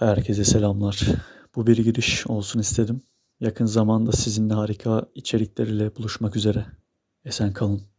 Herkese selamlar. Bu bir giriş olsun istedim. Yakın zamanda sizinle harika içerikler ile buluşmak üzere. Esen kalın.